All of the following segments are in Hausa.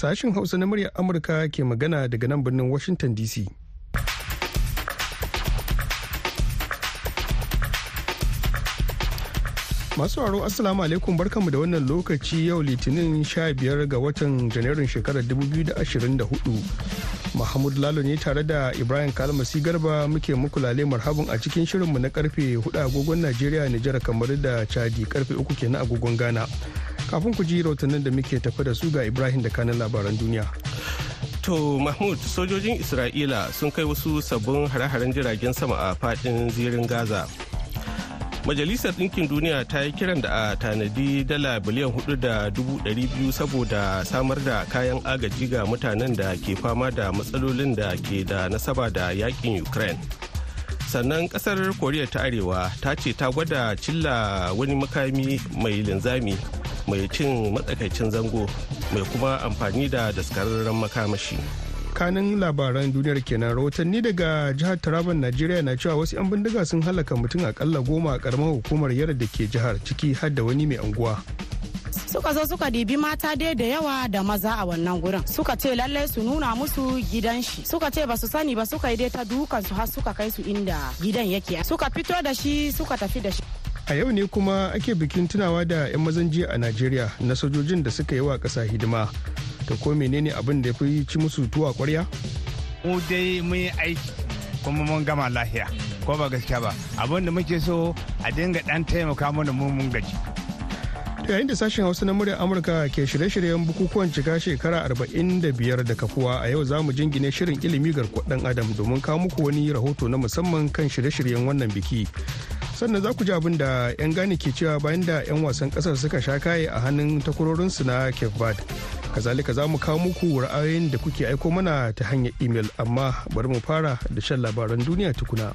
Sashen Hausa na muryar Amurka ke magana daga nan birnin Washington DC. Masu haro Assalamu alaikum barkanmu da wannan lokaci yau Litinin 15 ga watan Janairun shekarar 2024. Mahmud Lalo ne tare da Ibrahim Kalmasi Garba muke muku lale marhabin a cikin shirinmu na ƙarfe 4 agogon Najeriya, Nijar kamar da Chadi ƙarfe 3 kenan agogon Ghana. Kafin ku ji rahotannin da muke tafi da su ga Ibrahim da kanan labaran duniya. To Mahmud sojojin Isra'ila sun kai wasu sabbin hare-haren jiragen sama a faɗin zirin Gaza. Majalisar Ɗinkin Duniya ta yi kiran da a tanadi dala biliyan huɗu da dubu ɗari biyu saboda samar da kayan agaji ga mutanen da ke fama da matsalolin da ke da nasaba da yaƙin Ukraine. Sannan ƙasar Koriya ta Arewa ta ce ta gwada cilla wani makami mai linzami mai cin matsakaicin zango mai kuma amfani da daskararren makamashi. kanin labaran duniyar kenan rahotanni daga jihar taraban najeriya na cewa wasu 'yan bindiga sun halaka mutum akalla goma a karamar hukumar yara da ke jihar ciki har da wani mai anguwa. Suka zo suka dibi mata dai da yawa da maza a wannan gurin. Suka ce lallai su nuna musu gidan shi. Suka ce ba su sani ba suka yi dai ta dukan su har suka kai su inda gidan yake. Suka fito da shi suka tafi da shi. A yau ne kuma ake bikin tunawa da 'yan mazan jiya a najeriya na sojojin da suka yi wa ƙasa hidima. To ko menene abin da ya fi ci musu tuwa kwarya mu dai mun yi aiki kuma mun gama lahiya. Ko ba gaskiya ba? Abin da muke so a dinga dan taimaka mana mu mun gaji. To yayin da sashen hausa na muryar amurka ke shirye-shiryen bukukuwan cika shekara 45 da kafuwa a yau za mu jingine shirin ilimi garkuwar dan adam domin kawo muku wani rahoto na musamman kan shirye-shiryen wannan biki. Sannan za ku ji abin da 'yan gane ke cewa bayan da 'yan wasan ƙasar suka sha kaye a hannun takwarorinsu na cape verde. Kazalika za mu kawo muku ra'ayoyin da kuke aiko mana ta hanyar imel amma bari mu fara da shan labaran duniya tukuna.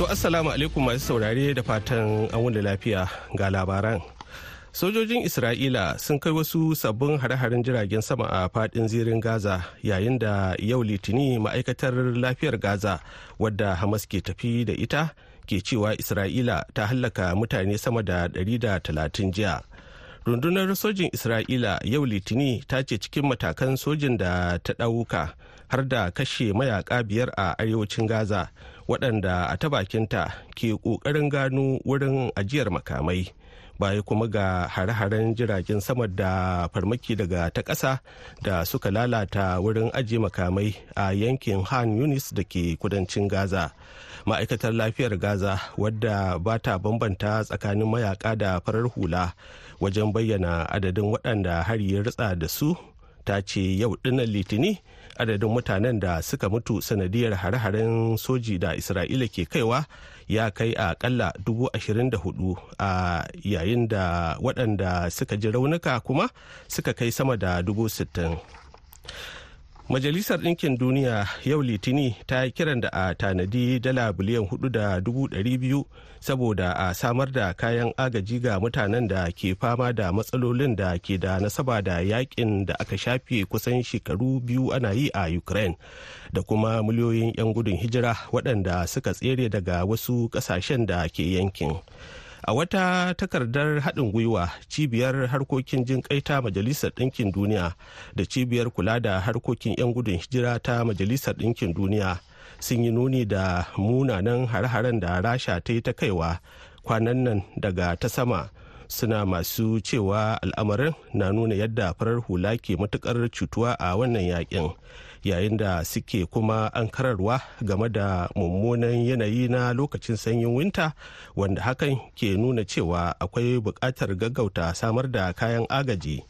To assalamu alaikum masu saurare da fatan an wanda lafiya ga labaran. Sojojin isra'ila sun kai wasu sabbin hare-haren jiragen sama a faɗin zirin gaza yayin da yau litini ma'aikatar lafiyar gaza wadda hamas ke tafi da ita ke cewa isra'ila ta hallaka mutane sama da 130 jiya. Rundunar sojin isra'ila yau litini ta ce cikin matakan sojin da ta ɗauka har da kashe mayaka biyar a arewacin gaza waɗanda a ta bakinta ke ƙoƙarin gano wurin ajiyar makamai. Baya kuma ga hare-haren jiragen sama da farmaki daga ta ƙasa da suka lalata wurin ajiye makamai a yankin han yunis da ke kudancin gaza. Ma'aikatar lafiyar gaza wadda ba ta bambanta tsakanin mayaka da farar hula wajen bayyana adadin waɗanda hari ya ritsa da su ta ce yau ɗin nan litini adadin mutanen da suka mutu sanadiyar hare-haren soji da isra'ila ke kaiwa ya kai a kalla dubu ashirin da huɗu a yayin da waɗanda suka ji raunuka kuma suka kai sama da dubu sittin. Majalisar Ɗinkin Duniya yau Litini ta yi kiran da a tanadi dala biliyan huɗu da dubu ɗari biyu saboda a samar da kayan agaji ga mutanen da ke fama da matsalolin da ke da nasaba da yaƙin da aka shafe kusan shekaru biyu ana yi a Ukraine da kuma miliyoyin 'yan gudun hijira waɗanda suka tsere daga wasu ƙasashen da ke yankin. A wata takardar haɗin gwiwa cibiyar harkokin jin kai ta majalisar ɗinkin duniya da cibiyar kula da harkokin 'yan gudun hijira ta majalisar ɗinkin duniya sun yi nuni da munanan hare-haren da rasha ta yi ta kaiwa kwanan nan daga ta sama. Suna masu cewa al'amarin na nuna yadda farar hula ke matuƙar cutuwa a wannan yaƙin yayin da suke kuma an kararwa game da mummunan yanayi na lokacin sanyin winta wanda hakan ke nuna cewa akwai buƙatar gaggauta samar da kayan agaji.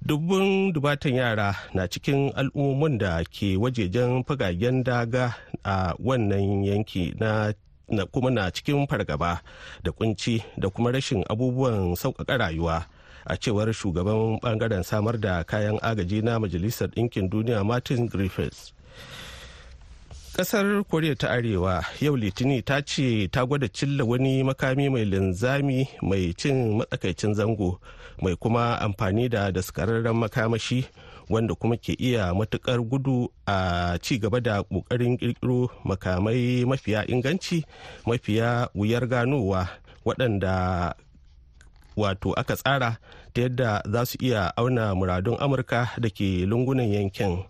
Dubbin dubatan yara na cikin al'ummomin da ke wajejen fagagen daga a wannan yanki na kuma na cikin fargaba da kunci da kuma rashin abubuwan sauƙaƙa rayuwa. A cewar shugaban ɓangaren samar da kayan agaji na majalisar ɗinkin duniya martin griffiths. Kasar koriya ta arewa yau litini ta ce ta gwada cilla wani makami mai linzami mai cin matsakaicin zango mai kuma amfani da daskararren makamashi wanda kuma ke iya matuƙar gudu a ci gaba da ƙoƙarin kirkiro makamai mafiya inganci mafiya wuyar ganowa waɗanda wato aka tsara ta yadda za su iya auna muradun amurka da ke lungunan yankin.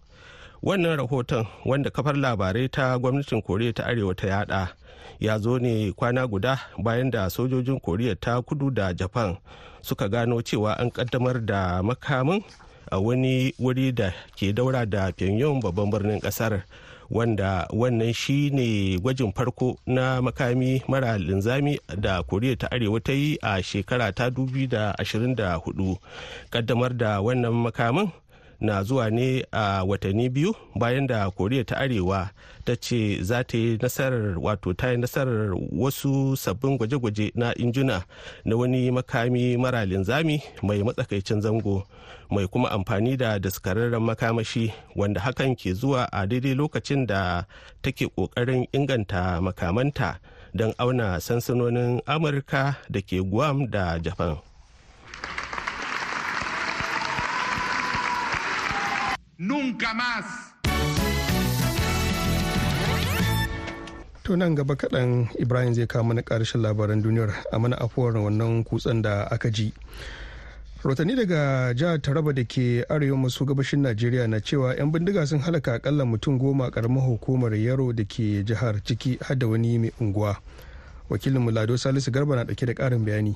Wannan rahoton wanda kafar labarai ta gwamnatin koriya ta arewa ta yada ya zo ne kwana guda bayan da sojojin koriya ta kudu da japan suka gano cewa an kaddamar da makamin a wani wuri da ke daura da pyongyang babban birnin ƙasar. Wanda wannan shi ne gwajin farko na makami mara linzami da koriya ta arewa ta yi a shekara ta 2024 kaddamar da wannan makamin na zuwa ne a watanni biyu bayan da koriya ta arewa ta ce za ta yi nasarar wato ta yi nasarar wasu sabbin gwaje-gwaje na injuna na wani makami mara linzami mai matsakaicin zango mai kuma amfani da daskararren makamashi wanda hakan ke zuwa a daidai lokacin da take ƙoƙarin inganta makamanta don auna sansanonin amurka da ke guam da japan. Nunca más. Nan gaba kaɗan Ibrahim zai kawo mana ƙarshen labaran duniyar a mana afuwar wannan kutsen da aka ji. Rotani daga jihar Taraba da ke arewa maso gabashin Najeriya na cewa 'yan bindiga sun halaka akalla mutum goma karamar hukumar Yaro da ke jihar ciki har da wani mai unguwa. Wakilin Lado Salisu Garba na ɗauke da ƙarin bayani.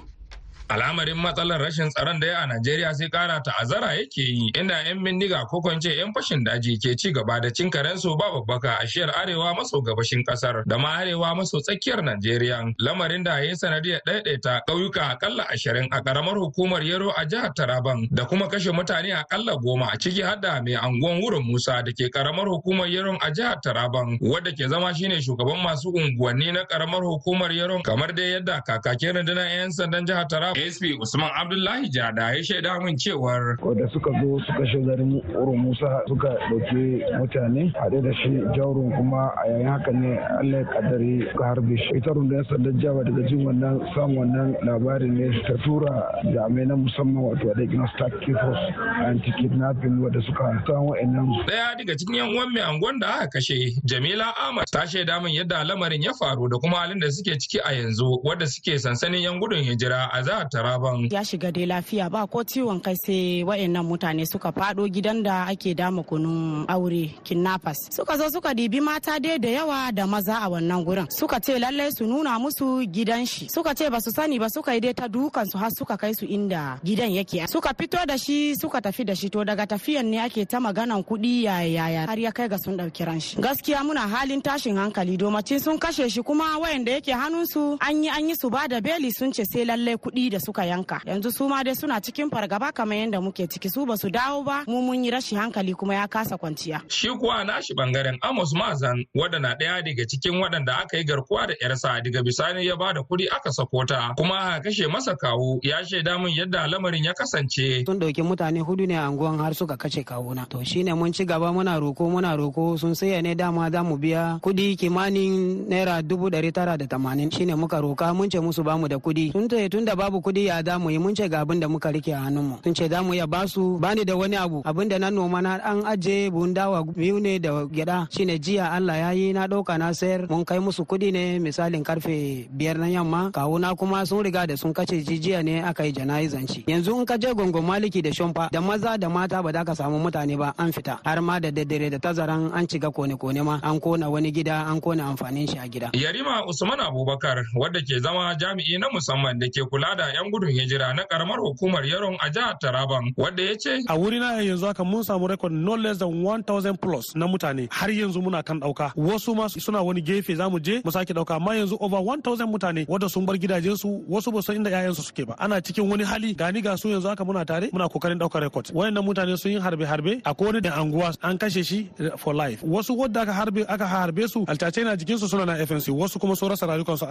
Al'amarin matsalar rashin tsaron da ya a Najeriya sai kara ta'azara yake yi inda 'yan bindiga ko kwance 'yan fashin daji ke ci gaba da cin karensu ba babbaka a shiyar arewa maso gabashin ƙasar da ma arewa maso tsakiyar Najeriya. Lamarin da ya sanadiyar ɗaiɗaita ƙauyuka akalla ashirin a ƙaramar hukumar Yero a jihar Taraban da kuma kashe mutane akalla goma a ciki hadda mai anguwan wurin Musa da ke ƙaramar hukumar Yero a jihar Taraban wadda ke zama shine shugaban masu unguwanni na ƙaramar hukumar Yero kamar dai yadda kakakin rundunar 'yan sandan jihar Taraba ASP Usman Abdullahi Jada ya shaida min cewar da suka zo suka kashe garin Uru Musa suka ɗauke mutane haɗe da shi jaurun kuma a yayin haka ne Allah ya kaddare suka harbe shi. Ita rundunar sandan jawa daga jin wannan samun wannan labarin ne ta tura jami'ai na musamman wato da gina Star Force anti kidnapping wadda suka samu wa'annan. Daya daga cikin yan uwan mai angon da aka kashe Jamila Ahmad ta shaida min yadda lamarin ya faru da kuma halin da suke ciki a yanzu wadda suke sansanin yan gudun hijira a Taraban. Ya shiga dai lafiya ba ko ciwon kai sai wayannan mutane suka fado gidan da ake dama kunun aure kidnappers. Suka zo suka dibi mata dai da yawa da maza a wannan gurin. Suka ce lallai su nuna musu gidan shi. Suka ce ba su sani ba suka yi dai ta dukan su har suka kai su inda gidan yake. Suka fito da shi suka tafi da shi to daga tafiyan ne ake ta maganan kuɗi yaya yaya har ya kai ga sun ɗauki ran shi. Gaskiya muna halin tashin hankali domacin sun kashe shi kuma wayanda yake hannunsu an yi an yi su ba da beli sun ce sai lallai kuɗi da suka yanka. Yanzu su ma dai suna cikin fargaba kamar yadda muke ciki. Su ba su dawo ba mu mun yi rashin hankali kuma ya kasa kwanciya. Shi kuwa nashi ɓangaren Amos Mazan wanda na ɗaya daga cikin waɗanda aka yi garkuwa da yarsa daga bisani ya ba da kuɗi aka sako ta kuma aka kashe masa kawu. Ya shaida min yadda lamarin ya kasance. Sun ɗauki mutane huɗu ne a anguwan har suka kashe kawuna. To shine mun ci gaba muna roko muna roko. Sun saya ne dama za mu biya kuɗi kimanin naira dubu ɗari tara da tamanin. Shine muka roka mun ce musu ba mu da kuɗi. Tun da babu kuɗi ya da mu yi. Mun ce ga abin da muka riƙe a hannunmu. Sun ce za mu iya ba su. Bani da wani abu. Abin da na noma na an aje buhun dawa biyu ne da gyada shine jiya Allah ya yi na ɗauka na sayar. Mun kai musu kuɗi ne misalin ƙarfe biyar na yamma. Kawuna kuma sun riga da sun kace jiya ne aka yi jana'izan shi yanzu in ka je gongon maliki da shomfa da maza da mata ba za ka samu mutane ba. An fita. Har ma da daddare da tazaran an ciga kone-kone ma. An kona wani gida an kona amfanin shi a gida. Yarima Usman Abubakar wadda ke zama jami'i na musamman da ke kula da 'yan gudun hijira na karamar hukumar Yaron a jihar Taraban wadda ya ce. A wuri na yanzu haka mun samu rekod no less than 1000 plus na mutane har yanzu muna kan ɗauka. Wasu ma suna wani gefe za mu je mu sake ɗauka amma yanzu over 1000 mutane wadda sun bar gidajensu wasu ba san inda 'ya'yansu suke ba. Ana cikin wani hali gani ga su yanzu haka muna tare muna ƙoƙarin ɗaukar rekod. Wayannan mutane sun yi harbe-harbe a wani da anguwa an kashe shi for life. Wasu wadda aka harbe aka harbe su altace na jikinsu suna na FNC wasu kuma sun rasa rayukansu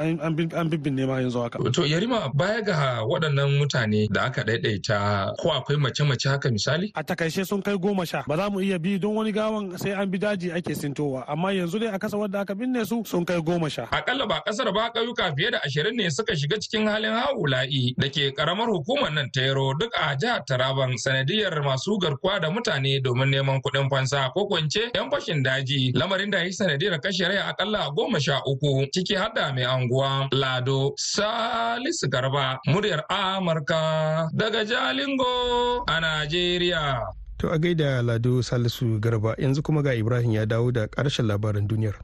an bibbin nema yanzu haka. To Yarima baya ga waɗannan mutane da aka ɗaiɗaita ko akwai mace-mace haka misali? A taƙaice sun kai goma sha ba za mu iya bi don wani gawan sai an bi daji ake sintowa amma yanzu dai a kasa wadda aka binne su sun kai goma sha. Akalla ba ƙasar ba ƙauyuka fiye da ashirin ne suka shiga cikin halin haula'i da ke karamar hukumar nan ta yaro duk a jihar Taraban sanadiyar masu garkuwa da mutane domin neman kuɗin fansa ko kwance 'yan fashin daji lamarin da ya yi sanadiyar kashe rai akalla goma sha uku ciki har da mai anguwa Lado Salisu Garba muryar Amurka daga Jalingo a Najeriya. To a gaida Lado Salisu Garba yanzu kuma ga Ibrahim ya dawo da ƙarshen labaran duniyar.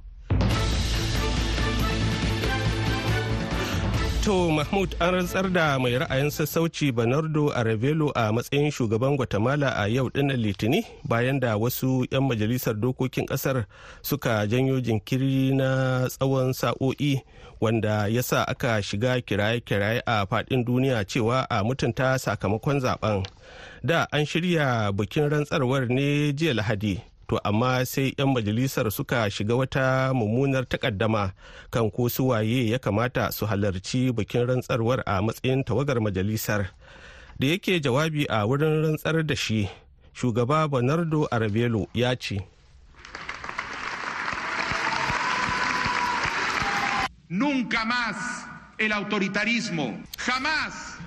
To Mahmud an rantsar da mai ra'ayin sassauci Bernardo Arevelo a matsayin shugaban Guatemala a yau ɗin nan Litini bayan da wasu 'yan majalisar dokokin ƙasar suka janyo jinkiri na tsawon sa'o'i wanda ya sa aka shiga kiraye-kiraye a faɗin duniya cewa a mutunta sakamakon zaɓen. Da an shirya bikin rantsarwar ne jiya Lahadi. To amma sai 'yan majalisar suka shiga wata mummunar takaddama kan ko su waye ya kamata su halarci bikin rantsarwar a matsayin tawagar majalisar. Da yake jawabi a wurin rantsar da shi shugaba bernardo arabelo ya ce nunca más el autoritarismo jamás.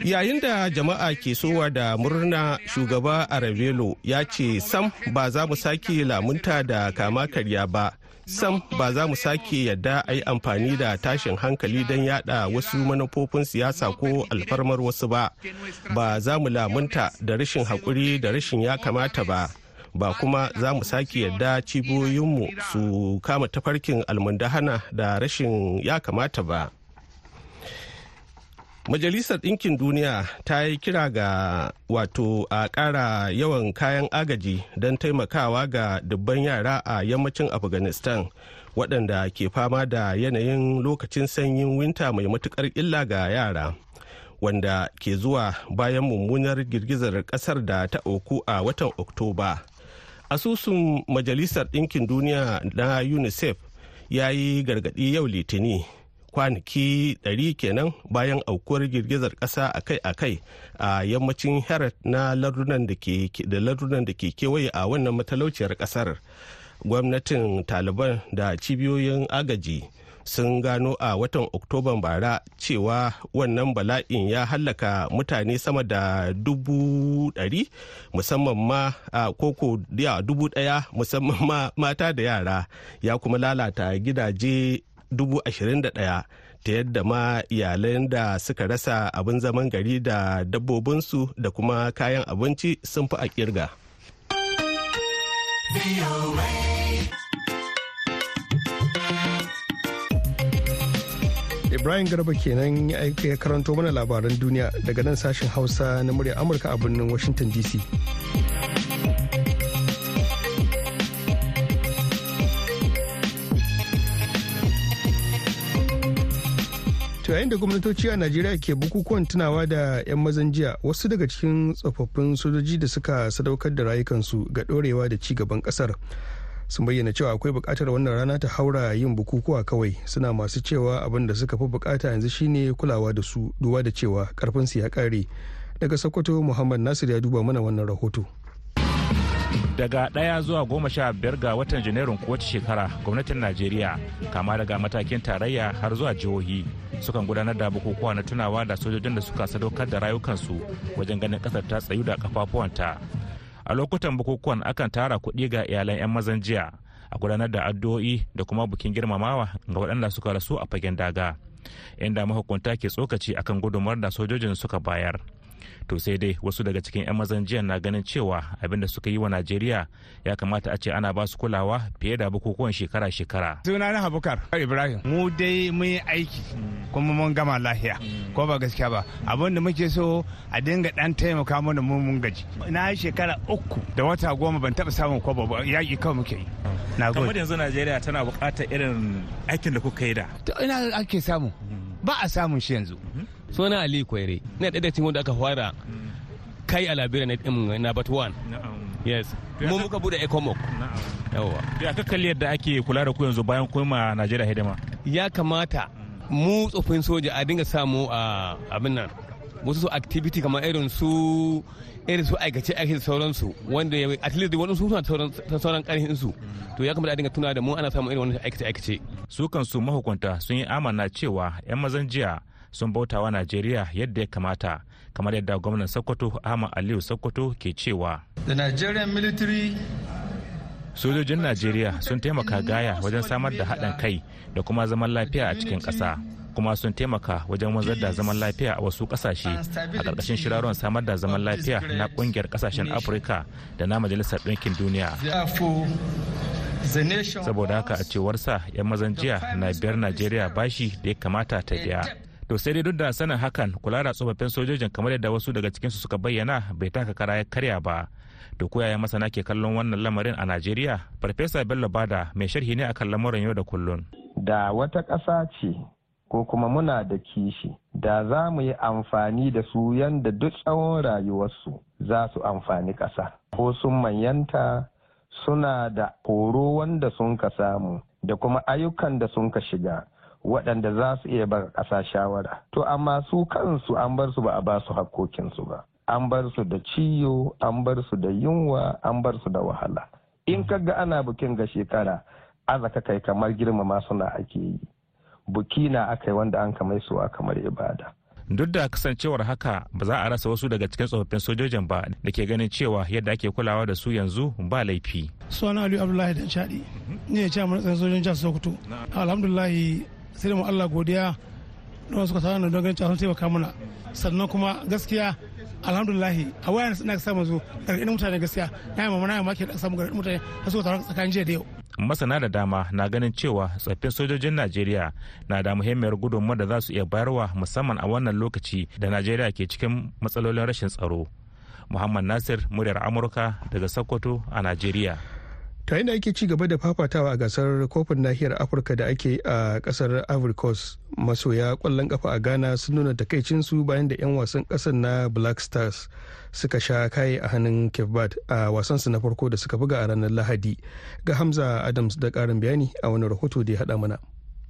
Yayin da jama'a ke sowa da murna shugaba arabelo ya ce sam ba za mu sake lamunta da kama karya ba. Sam ba za mu sake yadda a yi amfani da tashin hankali don yada wasu manufofin siyasa ko alfarmar wasu ba. Ba za mu lamunta da rashin haƙuri da rashin ya kamata ba. Ba kuma za mu sake yadda cibiyoyinmu su kama tafarkin almundahana da rashin ya kamata ba. Majalisar Ɗinkin Duniya ta yi kira ga wato a ƙara yawan kayan agaji don taimakawa ga dubban yara a yammacin Afghanistan waɗanda ke fama da yanayin lokacin sanyin winta mai matuƙar illa ga yara. Wanda ke zuwa bayan mummunar girgizar ƙasar da ta auku a watan Oktoba. Asusun Majalisar Ɗinkin Duniya na UNICEF ya yi gargaɗi yau Litini. Kwanaki 100 kenan bayan aukuwar girgizar ƙasa akai-akai a yammacin herat na lardunan da ke kewaye a wannan matalauciyar ƙasar. Gwamnatin taliban da cibiyoyin agaji sun gano a watan oktoban bara cewa wannan bala'in ya hallaka mutane sama da dubu ɗari musamman ma a koko dubu ɗaya musamman ma mata da yara. Ya kuma lalata gidaje dubu ashirin da ɗaya ta yadda ma iyalan da suka rasa abin zaman gari da dabbobinsu da kuma kayan abinci sun fi a ƙirga. Ibrahim Garba kenan ya karanto mana labaran duniya daga nan sashen Hausa na murya Amurka a birnin Washington DC. To yayin da gwamnatoci a Najeriya ke bukukuwan tunawa da 'yan mazan jiya wasu daga cikin tsofaffin sojoji da suka sadaukar da rayukansu ga ɗorewa da ci gaban ƙasar sun bayyana cewa akwai buƙatar wannan rana ta haura yin bukukuwa kawai suna masu cewa abin da suka fi buƙata yanzu shine kulawa da su duwa da cewa ƙarfinsu ya ƙare daga sokoto muhammad nasir ya duba mana wannan rahoto. Daga ɗaya zuwa goma sha biyar ga watan janairun kowace shekara gwamnatin najeriya kama daga matakin tarayya har zuwa jihohi sukan gudanar da bukukuwa na tunawa da sojojin da suka sadaukar da rayukansu wajen ganin ƙasar ta tsayu da kafafuwanta a lokutan bukukuwan akan tara kuɗi ga iyalan 'yan mazan jiya a gudanar da addu'o'i da kuma bukin girmamawa ga waɗanda suka rasu a fagen daga inda mahukunta ke tsokaci akan gudunmawar da sojojin suka bayar. To sai dai wasu daga cikin 'yan mazan jiya na ganin cewa abin da suka yi wa najeriya ya kamata a ce ana ba su kulawa fiye da bukukuwan shekara-shekara. Suna na habukar ibrahim. Mu dai mun yi aiki kuma mun gama lahiya ko ba gaskiya ba. Abin da muke so a dinga dan taimaka mana mu mun gaji. Na yi shekara uku da wata goma ban taba samun kwabo ba yaƙi kawai muke yi. Na kamar yanzu najeriya tana buƙatar irin aikin da kuka yi da. Ina ake samu? Ba a samun shi yanzu. Suna ali kwaire na ɗaya cikin wanda aka fara kai a labirin na na bat one. Yes. Mu muka buɗe ecomoc yawa ya ka kalli yadda ake kula da ku yanzu bayan kuma najeriya hidima? Ya kamata mu tsofin soja a dinga samu a abin nan wasu su activity kamar irin su irin su aikace aikace sauransu wanda ya at least wani su suna sauran karhin su to ya kamata a dinga tuna da mu ana samun irin wani aikace aikace. Su kansu mahukunta sun yi amana cewa yan mazan jiya sun bautawa Najeriya yadda ya kamata kamar yadda gwamnan Sokoto Ahmad Aliyu Sokoto ke cewa. The Nigerian military Sojojin Najeriya sun taimaka gaya wajen samar da haɗin kai da kuma zaman lafiya a cikin ƙasa. kuma sun taimaka wajen wanzar da zaman lafiya a wasu ƙasashe a ƙarƙashin shirarwan samar da zaman lafiya na ƙungiyar ƙasashen afirka da na majalisar ɗinkin duniya saboda haka a cewarsa 'yan mazan jiya na biyar najeriya bashi da ya kamata ta biya to sai dai duk da sanin hakan kula da tsofaffin sojojin kamar yadda wasu daga cikinsu suka bayyana bai taka kara ya karya ba. To ko yaya masana ke kallon wannan lamarin a najeriya? Farfesa bello ba da mai sharhi ne akan lamarin yau da kullun. Da wata ƙasa ce ko kuma muna da kishi da za mu yi amfani da su yadda duk tsawon rayuwarsu za su amfani ƙasa. Ko sun manyanta suna da horo wanda sun ka samu da kuma ayyukan da sun ka shiga. Waɗanda za su iya ba ƙasa shawara. To amma su kansu an bar su ba a ba su hakkokinsu ba. An bar su da ciyo an bar su da yunwa an bar su da wahala. In ka ga ana bukin ga shekara azaka kai kamar girmama suna ake yi. Buki na aka yi wanda an kamar su kamar ibada. Duk da kasancewar haka ba za a rasa wasu daga cikin tsofaffin sojojin ba da ke ganin cewa yadda ake kulawa da su yanzu ba laifi. Suna aliyu abdullahi dan shaɗi ne ya ce a matsayin sojojin jihar sokoto. Alhamdulillahi sai da mu allah godiya don suka tara don ganin sun taimaka mana. Sannan kuma gaskiya alhamdulillahi a wayan suna samu zo gargaɗin mutane gaskiya. Na yi mamana ya maki da samu gargaɗin mutane da suka tara tsakanin jiya da yau. Masana da dama na ganin cewa tsaffin sojojin najeriya na da muhimmiyar gudunmawar da za su iya bayarwa musamman a wannan lokaci da najeriya ke cikin matsalolin rashin tsaro. Muhammad nasir muryar amurka daga sokoto a najeriya. Ta da ake ci gaba da fafatawa a gasar kofin nahiyar afirka da ake a ƙasar ivory coast masoya ƙwallon kafa a ghana sun nuna takaicinsu bayan da 'yan wasan ƙasar na black stars suka sha kaye a hannun cape a wasansu na farko da suka buga a ranar lahadi. Ga hamza adams da karin bayani a wani rahoto da ya haɗa mana.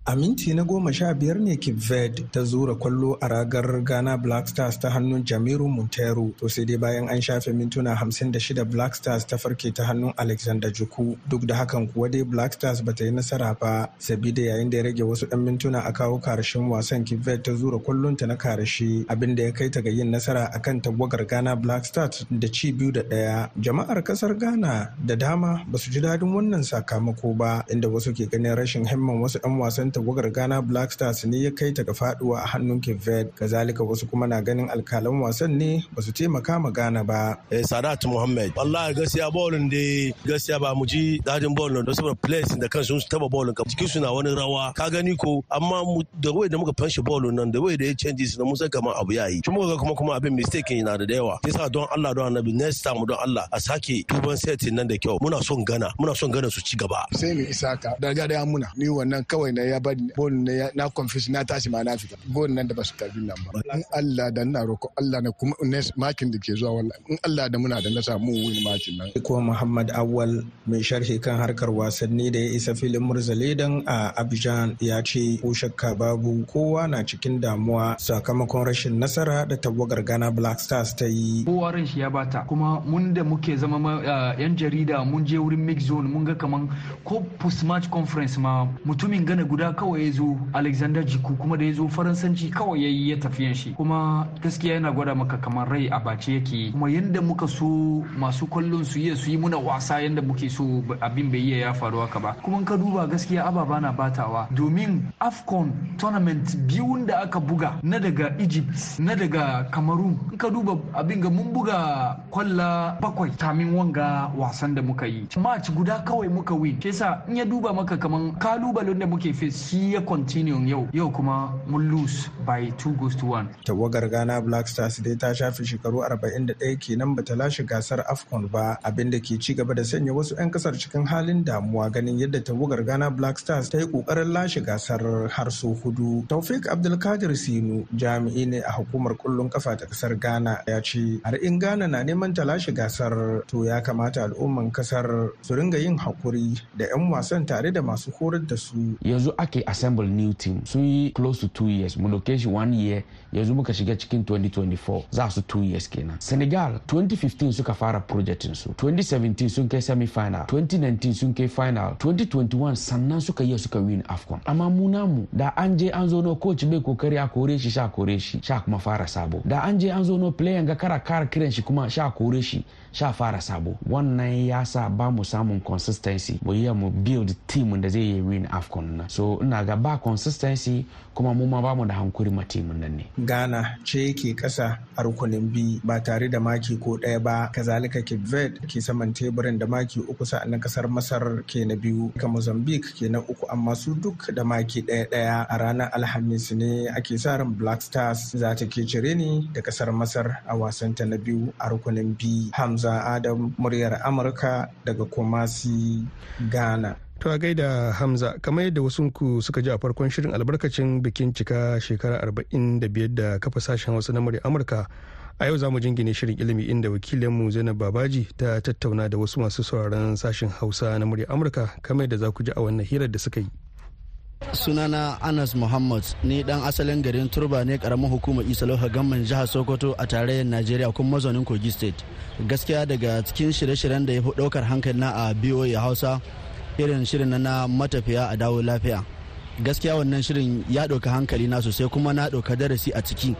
A minti na goma sha biyar ne Verde ta zura ƙwallo a ragar Ghana Black Stars ta hannun Jamiru Montero. To sai dai bayan an shafe mintuna hamsin da shida Black Stars ta farke ta hannun Alexander Juku. Duk da hakan kuwa dai Black Stars ba ta yi nasara ba. Sabida yayin da ya rage wasu ɗan mintuna a kawo ƙarshen wasan Verde ta zura ƙwallon ta na ƙarshe abin da ya kai ta ga yin nasara akan tagwagar Ghana Black Stars da ci biyu da ɗaya. Jama'ar ƙasar Ghana da dama ba su ji daɗin wannan sakamako ba inda wasu ke ganin rashin himman wasu 'yan wasan tawagar Ghana Black Stars ne ya kai ta ga faɗuwa a hannun Cape Verde. Kazalika wasu kuma na ganin alkalan wasan ne ba su taimaka ma Ghana ba. Eh Sadat Muhammad. Wallahi gaskiya bolin da gaskiya ba mu ji daɗin bolin da saboda players da kansu su taba bolin ka jikin su na wani rawa ka gani ko amma mu da wai da muka fanshi bolin nan da wai da ya changes na mun san kamar abu yayi. Kuma ga kuma kuma abin mistake yana da yawa. Yasa don Allah don Annabi next time don Allah a sake duban setting nan da kyau. Muna son Ghana muna son Ghana su ci gaba. Sai mu isaka daga da muna ni wannan kawai na ya bari bol na na confess na tashi ma na fita. Gol nan da ba su karɓi nan ba. In Allah da ina roko Allah na kuma makin da ke zuwa wallahi in Allah da muna da na samu win makin nan. Ko Muhammad Awal mai sharhi kan harkar wasanni da ya isa filin Murzalidan a Abidjan ya ce ko shakka babu kowa na cikin damuwa sakamakon rashin nasara da tawagar Ghana Black Stars ta yi. Kowa ran shi ya bata. Kuma mun da muke zama yan jarida mun je wurin mix zone mun ga kaman ko post match conference ma mutumin gana guda kawai ya zo alexander jiku kuma da ya zo faransanci kawai ya yi ya tafiyan shi. Kuma gaskiya yana gwada maka kamar rai a bace yake. Kuma yadda muka so masu ƙwallon su iya su yi muna wasa yadda muke so abin bai iya ya faru haka ba. Kuma ka duba gaskiya ababa na batawa. Domin afcon tournament biyun da aka buga na daga egypt na daga cameroon. In ka duba abin ga mun buga kwalla bakwai tamin wanga wasan da muka yi. Match guda kawai muka win. Shi yasa in ya duba maka kaman kalubalen da muke face shi ya continue yau. Yau kuma mun lose by 2 goes to 1 tawagar ghana black stars dai ta shafe shekaru 41 kenan bata lashe gasar afcon ba abin da ke ci gaba da sanya wasu 'yan ƙasar cikin halin damuwa ganin yadda tawagar ghana black stars ta yi ƙoƙarin lashe gasar har so huɗu. Taufik abdulkadir sinu jami'i ne a hukumar kullun kafa ta ƙasar ghana ya ce har in ghana na neman ta lashe gasar to ya kamata al'umman ƙasar su ringa yin haƙuri da 'yan wasan tare da masu horar da su. Yanzu ake assemble new team. Sun yi close to two years. Mu dauke shi one year yanzu muka shiga cikin 2024 za su two years kenan. Senegal 2015 suka fara projectin su. 2017 sun kai semi final 2019 sun kai final. 2021 sannan suka yi suka win afcon. Amma mu namu da an je an zo no coach bai ƙoƙari a kore shi sha kore shi. Sha kuma fara sabo. Da an je an zo no player ga kara kara kiran shi kuma sha kore shi sha fara sabo. Wannan ya sa ba mu samun consistency. Mu yi mu build team da zai yi win afcon na so ina ga ba consistency kuma mu ma ba mu da hankuri ma timin nan ne. Ghana ce ke kasa a rukunin bi ba tare da maki ko ɗaya ba. Kazalika cape verde ke saman teburin da maki uku sa'an nan ƙasar masar ke na biyu. Ka mozambique ke na uku amma su duk da maki ɗaya ɗaya. A ranar alhamis ne ake sa ran black stars za ta ke cire ni da ƙasar masar a wasanta na biyu a rukunin bi hamza adam muryar amurka daga kumasi ghana. To a gaida Hamza, kamar yadda wasu ku suka ji a farkon shirin albarkacin bikin cika shekara 45 da kafa sashen Hausa na murya Amurka. A yau za mu jingine shirin ilimi inda wakilinmu Zainab Babaji ta tattauna da wasu masu sauraron sashen Hausa na murya Amurka kamar yadda za ku ji a wannan hirar da suka yi. sunana anas muhammad ni dan asalin garin turba ne ƙaramin hukumar isa lauha gamman jihar sokoto a tarayyar najeriya kuma mazaunin kogi state gaskiya daga cikin shirye-shiryen da ya fi ɗaukar hankali na a boa hausa irin shirin na matafiya a dawo lafiya. Gaskiya wannan shirin ya ɗauka hankali na sosai kuma na ɗauka darasi a ciki.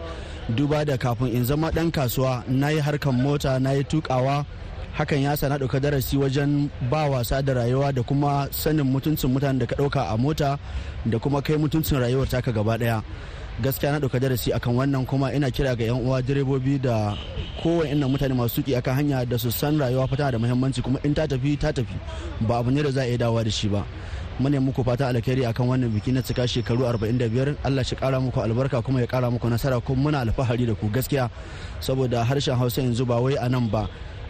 Duba da kafin in zama ɗan kasuwa na yi harkan mota na yi tukawa hakan ya sa na ɗauka darasi wajen ba wasa da rayuwa da kuma sanin mutuncin mutanen da ka ɗauka a mota da kuma kai mutuncin rayuwar taka gaba ɗaya. Gaskiya na ɗauka darasi akan wannan kuma ina kira ga 'yan uwa direbobi da kowane mutane masu tuƙi akan hanya da su san rayuwa fata da muhimmanci kuma in ta tafi ta tafi. Ba abu ne da za a iya dawowa da shi ba. Mune muku fata alkhairi akan wannan biki na cika shekaru 45 Allah shi kara muku albarka kuma ya kara muku nasara kuma muna alfahari da ku gaskiya. Saboda harshen Hausa yanzu ba wai a nan ba.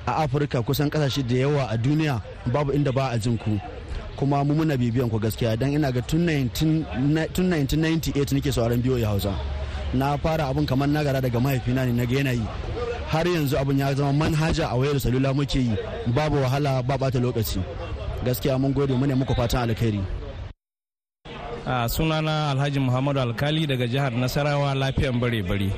A Afirka kusan ƙasashe da yawa a duniya babu inda ba a jin ku. Kuma mu muna bibiyan ku gaskiya. Dan ina ga tun 1998 nake sauraron biyo ya Hausa. Na fara abun kamar na gara daga mahaifina ne na ga yanayi har yanzu abun ya zama manhaja a wayar salula muke yi. Babu wahala ba bata lokaci. Gaskiya mun gode mu ne muku fatan alkhairi. A sunana alhaji muhammadu alkali daga jihar nasarawa lafiyan bare-bare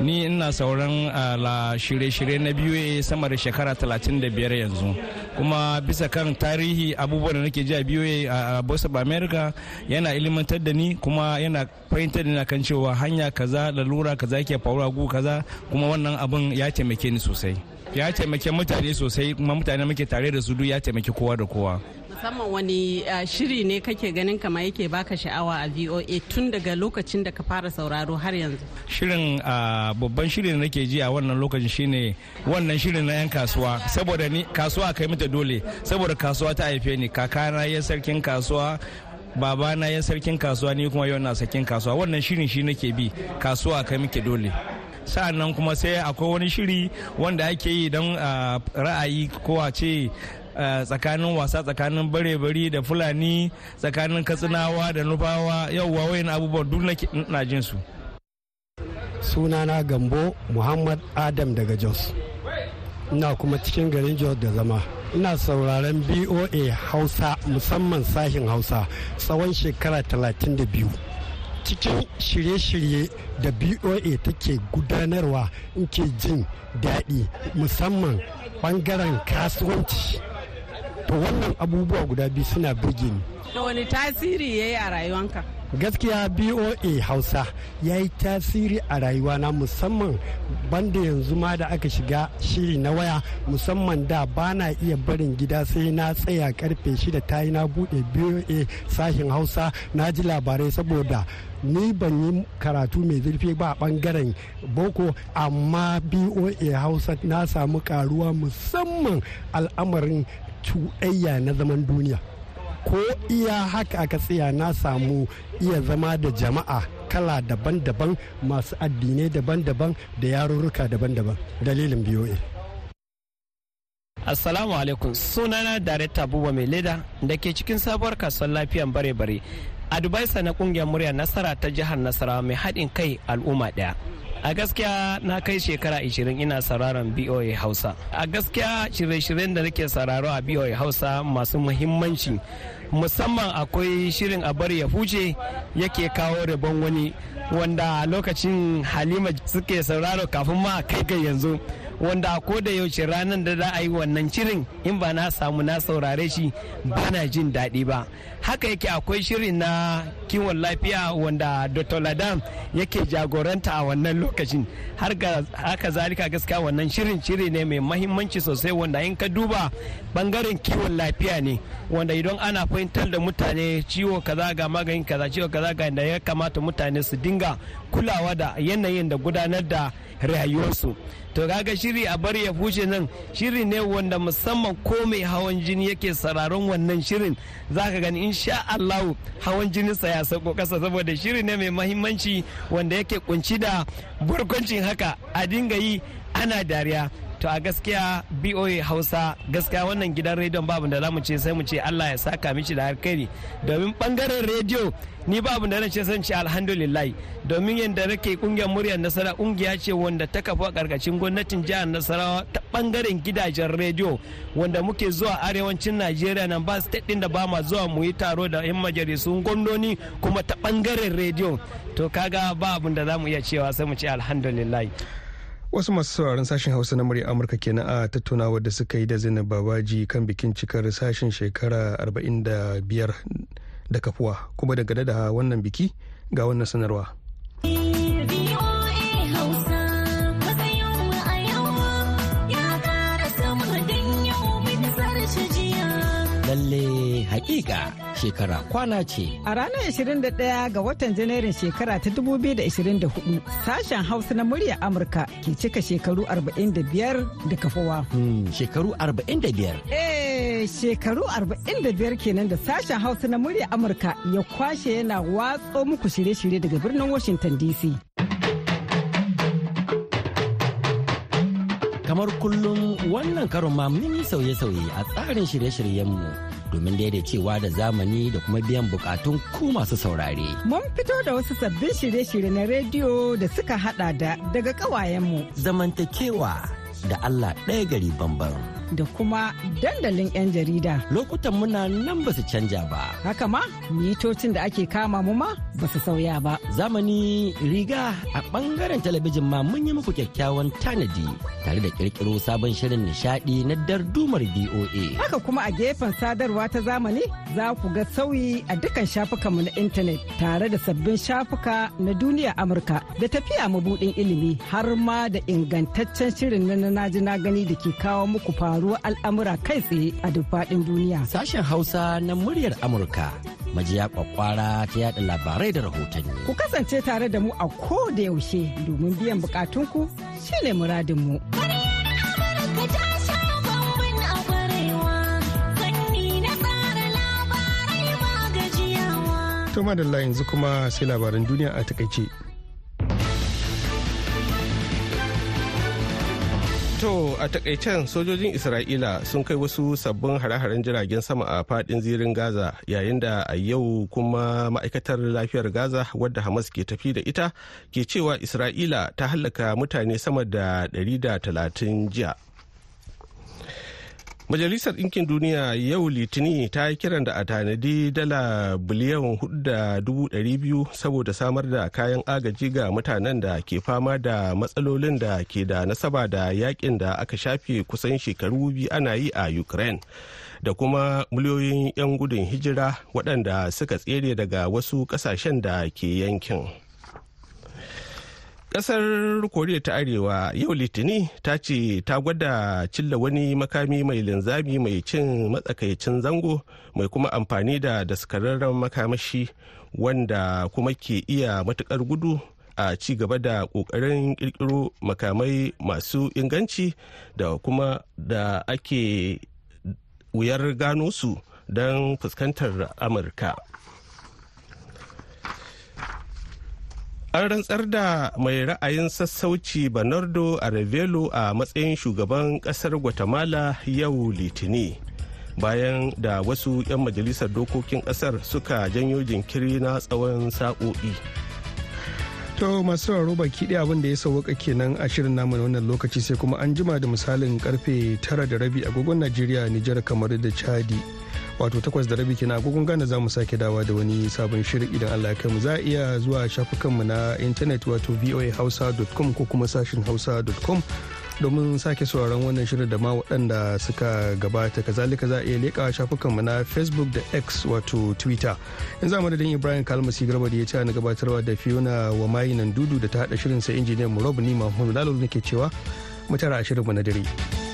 ni ina sauran la shirye-shirye na biyu sama da shekara 35 yanzu. Kuma bisa kan tarihi abubuwan da nake ji a biyu a voice of america yana ilimantar da ni kuma yana fahimtar da kan cewa hanya kaza lalura kaza yake faruwa gu kaza kuma wannan abun ya taimake ni sosai. Ya taimake mutane sosai kuma mutane muke tare da su duk ya taimake kowa da kowa. Musamman wani shiri ne kake ganin kama yake baka sha'awa a voa tun daga lokacin da ka fara sauraro har yanzu? Shirin babban shirin da nake ji a wannan lokacin shine wannan shirin na yan kasuwa. Saboda ni kasuwa kai mata dole. Saboda kasuwa ta haife ni. Kakana ya sarkin kasuwa babana ya sarkin kasuwa ni kuma yau na sarkin kasuwa. Wannan shirin shi nake bi. Kasuwa kai muke dole. Sa'an nan kuma sai akwai wani shiri wanda ake yi don ra'ayi ko a ce tsakanin wasa tsakanin bare-bari da fulani tsakanin katsinawa da nufawa. Yauwa wayan abubuwan duk na jin su. Sunana gambo muhammad adam daga jos. Ina kuma cikin garin jos da zama. Ina sauraron boa hausa musamman sashin hausa tsawon shekara 32 cikin shirye-shirye da boa take gudanarwa in ke jin daɗi musamman ɓangaren kasuwanci. To wannan abubuwa guda biyu suna birge ni. Da wani tasiri ya yi a rayuwanka? Gaskiya boa hausa ya yi tasiri a rayuwana musamman banda yanzu ma da aka shiga shiri na waya. Musamman da ba na iya barin gida sai na tsaya ƙarfe shida ta yi na buɗe boa sashen hausa. Na ji labarai saboda ni ban yi karatu mai zurfi ba a ɓangaren boko amma boa hausa na samu karuwa musamman al'amarin cuɗayya na zaman duniya ko iya haka aka tsaya na samu iya zama da jama'a kala daban-daban masu addinai daban-daban da yarurruka daban-daban dalilin BOA. Assalamu alaikum sunana Darekta Buba Mai Leda da ke cikin sabuwar kasuwar lafiyan bare-bare. Adviser na ƙungiyar murya nasara ta jihar Nasarawa mai haɗin kai al'umma ɗaya. A gaskiya na kai shekara 20 ina sauraron BOA Hausa. A gaskiya shirye-shiryen da nake sauraro a BOA Hausa masu muhimmanci musamman akwai shirin a bari ya huce yake kawo rabon wani wanda lokacin halima suke sauraro kafin ma kai ga yanzu. Wanda ko da yaushe ranar da za a yi wannan shirin in ba na samu na saurare shi ba na jin daɗi ba. Haka yake akwai shirin na kiwon lafiya wanda dr. Ladam yake jagoranta a wannan lokacin. Har haka zalika gaskiya wannan shirin shiri ne mai mahimmanci sosai wanda in ka duba ɓangaren kiwon lafiya ne wanda idan ana fahimtar da mutane ciwo kaza ga maganin kaza ciwo kaza ga da ya kamata mutane su dinga kulawa da yanayin da gudanar da rayuwarsu. To kaga shiri a bari ya fuce nan shiri ne wanda musamman ko mai hawan jini yake sararon wannan shirin zaka gani insha Allah hawan jininsa ya sauko kasa saboda shiri ne mai mahimmanci wanda yake kunci da barkwancin haka a dinga yi ana dariya. To a gaskiya BOA Hausa gaskiya wannan gidan rediyon babu da za mu ce sai mu ce Allah ya saka mishi da alkhairi. Domin ɓangaren rediyo ni babu da ce san ce alhamdulillah. Domin yadda nake ƙungiyar muryar nasara ƙungiya ce wanda ta kafa ƙarƙashin gwamnatin jihar nasarawa ta ɓangaren gidajen rediyo wanda muke zuwa arewacin najeriya nan ba state din da ba ma zuwa mu yi taro da yan majalisun gwamnoni kuma ta ɓangaren rediyo. To kaga ba abin da za mu iya cewa sai mu ce alhamdulillah. Wasu masu sauraron sashen hausa na murya amurka kenan a tattaunawa da suka yi da zainab babaji kan bikin cikar sashen shekara 45 da kafuwa. Kuma daga da wannan biki ga wannan sanarwa. Lalle hakika shekara kwana ce. A ranar 21 ga watan Janairun shekara ta 2024 sashen Hausa na murya Amurka ke cika shekaru 45 da kafawa. Hmm, shekaru 45? Eh, shekaru 45 kenan da sashen Hausa na murya Amurka ya kwashe yana watso muku shirye-shirye daga birnin Washington DC. Kamar kullum wannan karon ma mun yi sauye-sauye a tsarin shirye-shiryenmu domin daidaicewa da zamani da kuma biyan bukatun ku masu saurare. Mun fito da wasu sabbin shirye-shirye na rediyo da suka hada da daga kawayenmu. Zamantakewa da Allah ɗaya gari bambam. Da kuma dandalin 'yan jarida. Lokutan muna nan ba su canja ba. Haka ma, mitocin da ake kama mu ma ba su sauya ba. Zamani riga a ɓangaren talabijin ma mun yi muku kyakkyawan tanadi tare da ƙirƙiro sabon shirin nishaɗi na dardumar BOA. Haka kuma a gefen sadarwa ta zamani za ku ga sauyi a dukkan shafukanmu na intanet tare da sabbin shafuka na duniya Amurka da tafiya mabuɗin ilimi har ma da ingantaccen shirin na na gani da ke kawo muku faruwar al'amura kai tsaye a duk faɗin duniya. Sashen Hausa na muryar Amurka majiya kwakwara ta yada labarai da rahotanni. Ku kasance tare da mu a ko da yaushe domin biyan bukatunku shine muradinmu. To madalla yanzu kuma sai labaran duniya a taƙaice. To a takaicen sojojin Isra'ila sun kai wasu sabbin hare-haren jiragen sama a faɗin zirin Gaza yayin da a yau kuma ma'aikatar lafiyar Gaza wadda Hamas ke tafi da ita ke cewa Isra'ila ta hallaka mutane sama da 130 jiya. Majalisar Ɗinkin Duniya yau Litini ta yi kiran da a tanadi dala biliyan biyu saboda samar da kayan agaji ga mutanen da ke fama da matsalolin da ke da nasaba da yaƙin da aka shafe kusan shekaru biyu ana yi a Ukraine. Da kuma miliyoyin 'yan gudun hijira waɗanda suka tsere daga wasu ƙasashen da ke yankin. Ƙasar koriya ta arewa yau litini ta ce ta gwada cilla wani makami mai linzami mai cin matsakaicin zango mai kuma amfani da daskararren makamashi wanda kuma ke iya matuƙar gudu a ci gaba da ƙoƙarin kirkiro makamai masu inganci da kuma da ake wuyar gano su don fuskantar amurka. An rantsar da mai ra'ayin sassauci bernardo arevelo a matsayin shugaban ƙasar guatemala yau litini bayan da wasu 'yan majalisar dokokin ƙasar suka janyo jinkiri na tsawon sa'o'i. To masu sauraro baki ɗaya abin da ya sauwaka kenan a shirin namu na wannan lokaci sai kuma an jima da misalin ƙarfe tara da rabi agogon najeriya nijar kamar da chadi. Wato takwas da rabi kenan. Agogon gane za mu sake dawa da wani sabon shirin idan Allah ya mu. Za a iya zuwa shafukanmu na intanet wato voahausa.com ko kuma sashin hausa.com domin sake sauraron wannan shirin da ma waɗanda suka gabata. Kazalika za a iya leƙa shafukanmu na facebook da x wato twitter. In za madadin ibrahim kalmasi garba da ya ci na gabatarwa da fiona wa mayi nan dudu da ta haɗa shirin sa injiniyan mu rob ni mahmud lalo nake cewa mu tara a shirinmu na dare.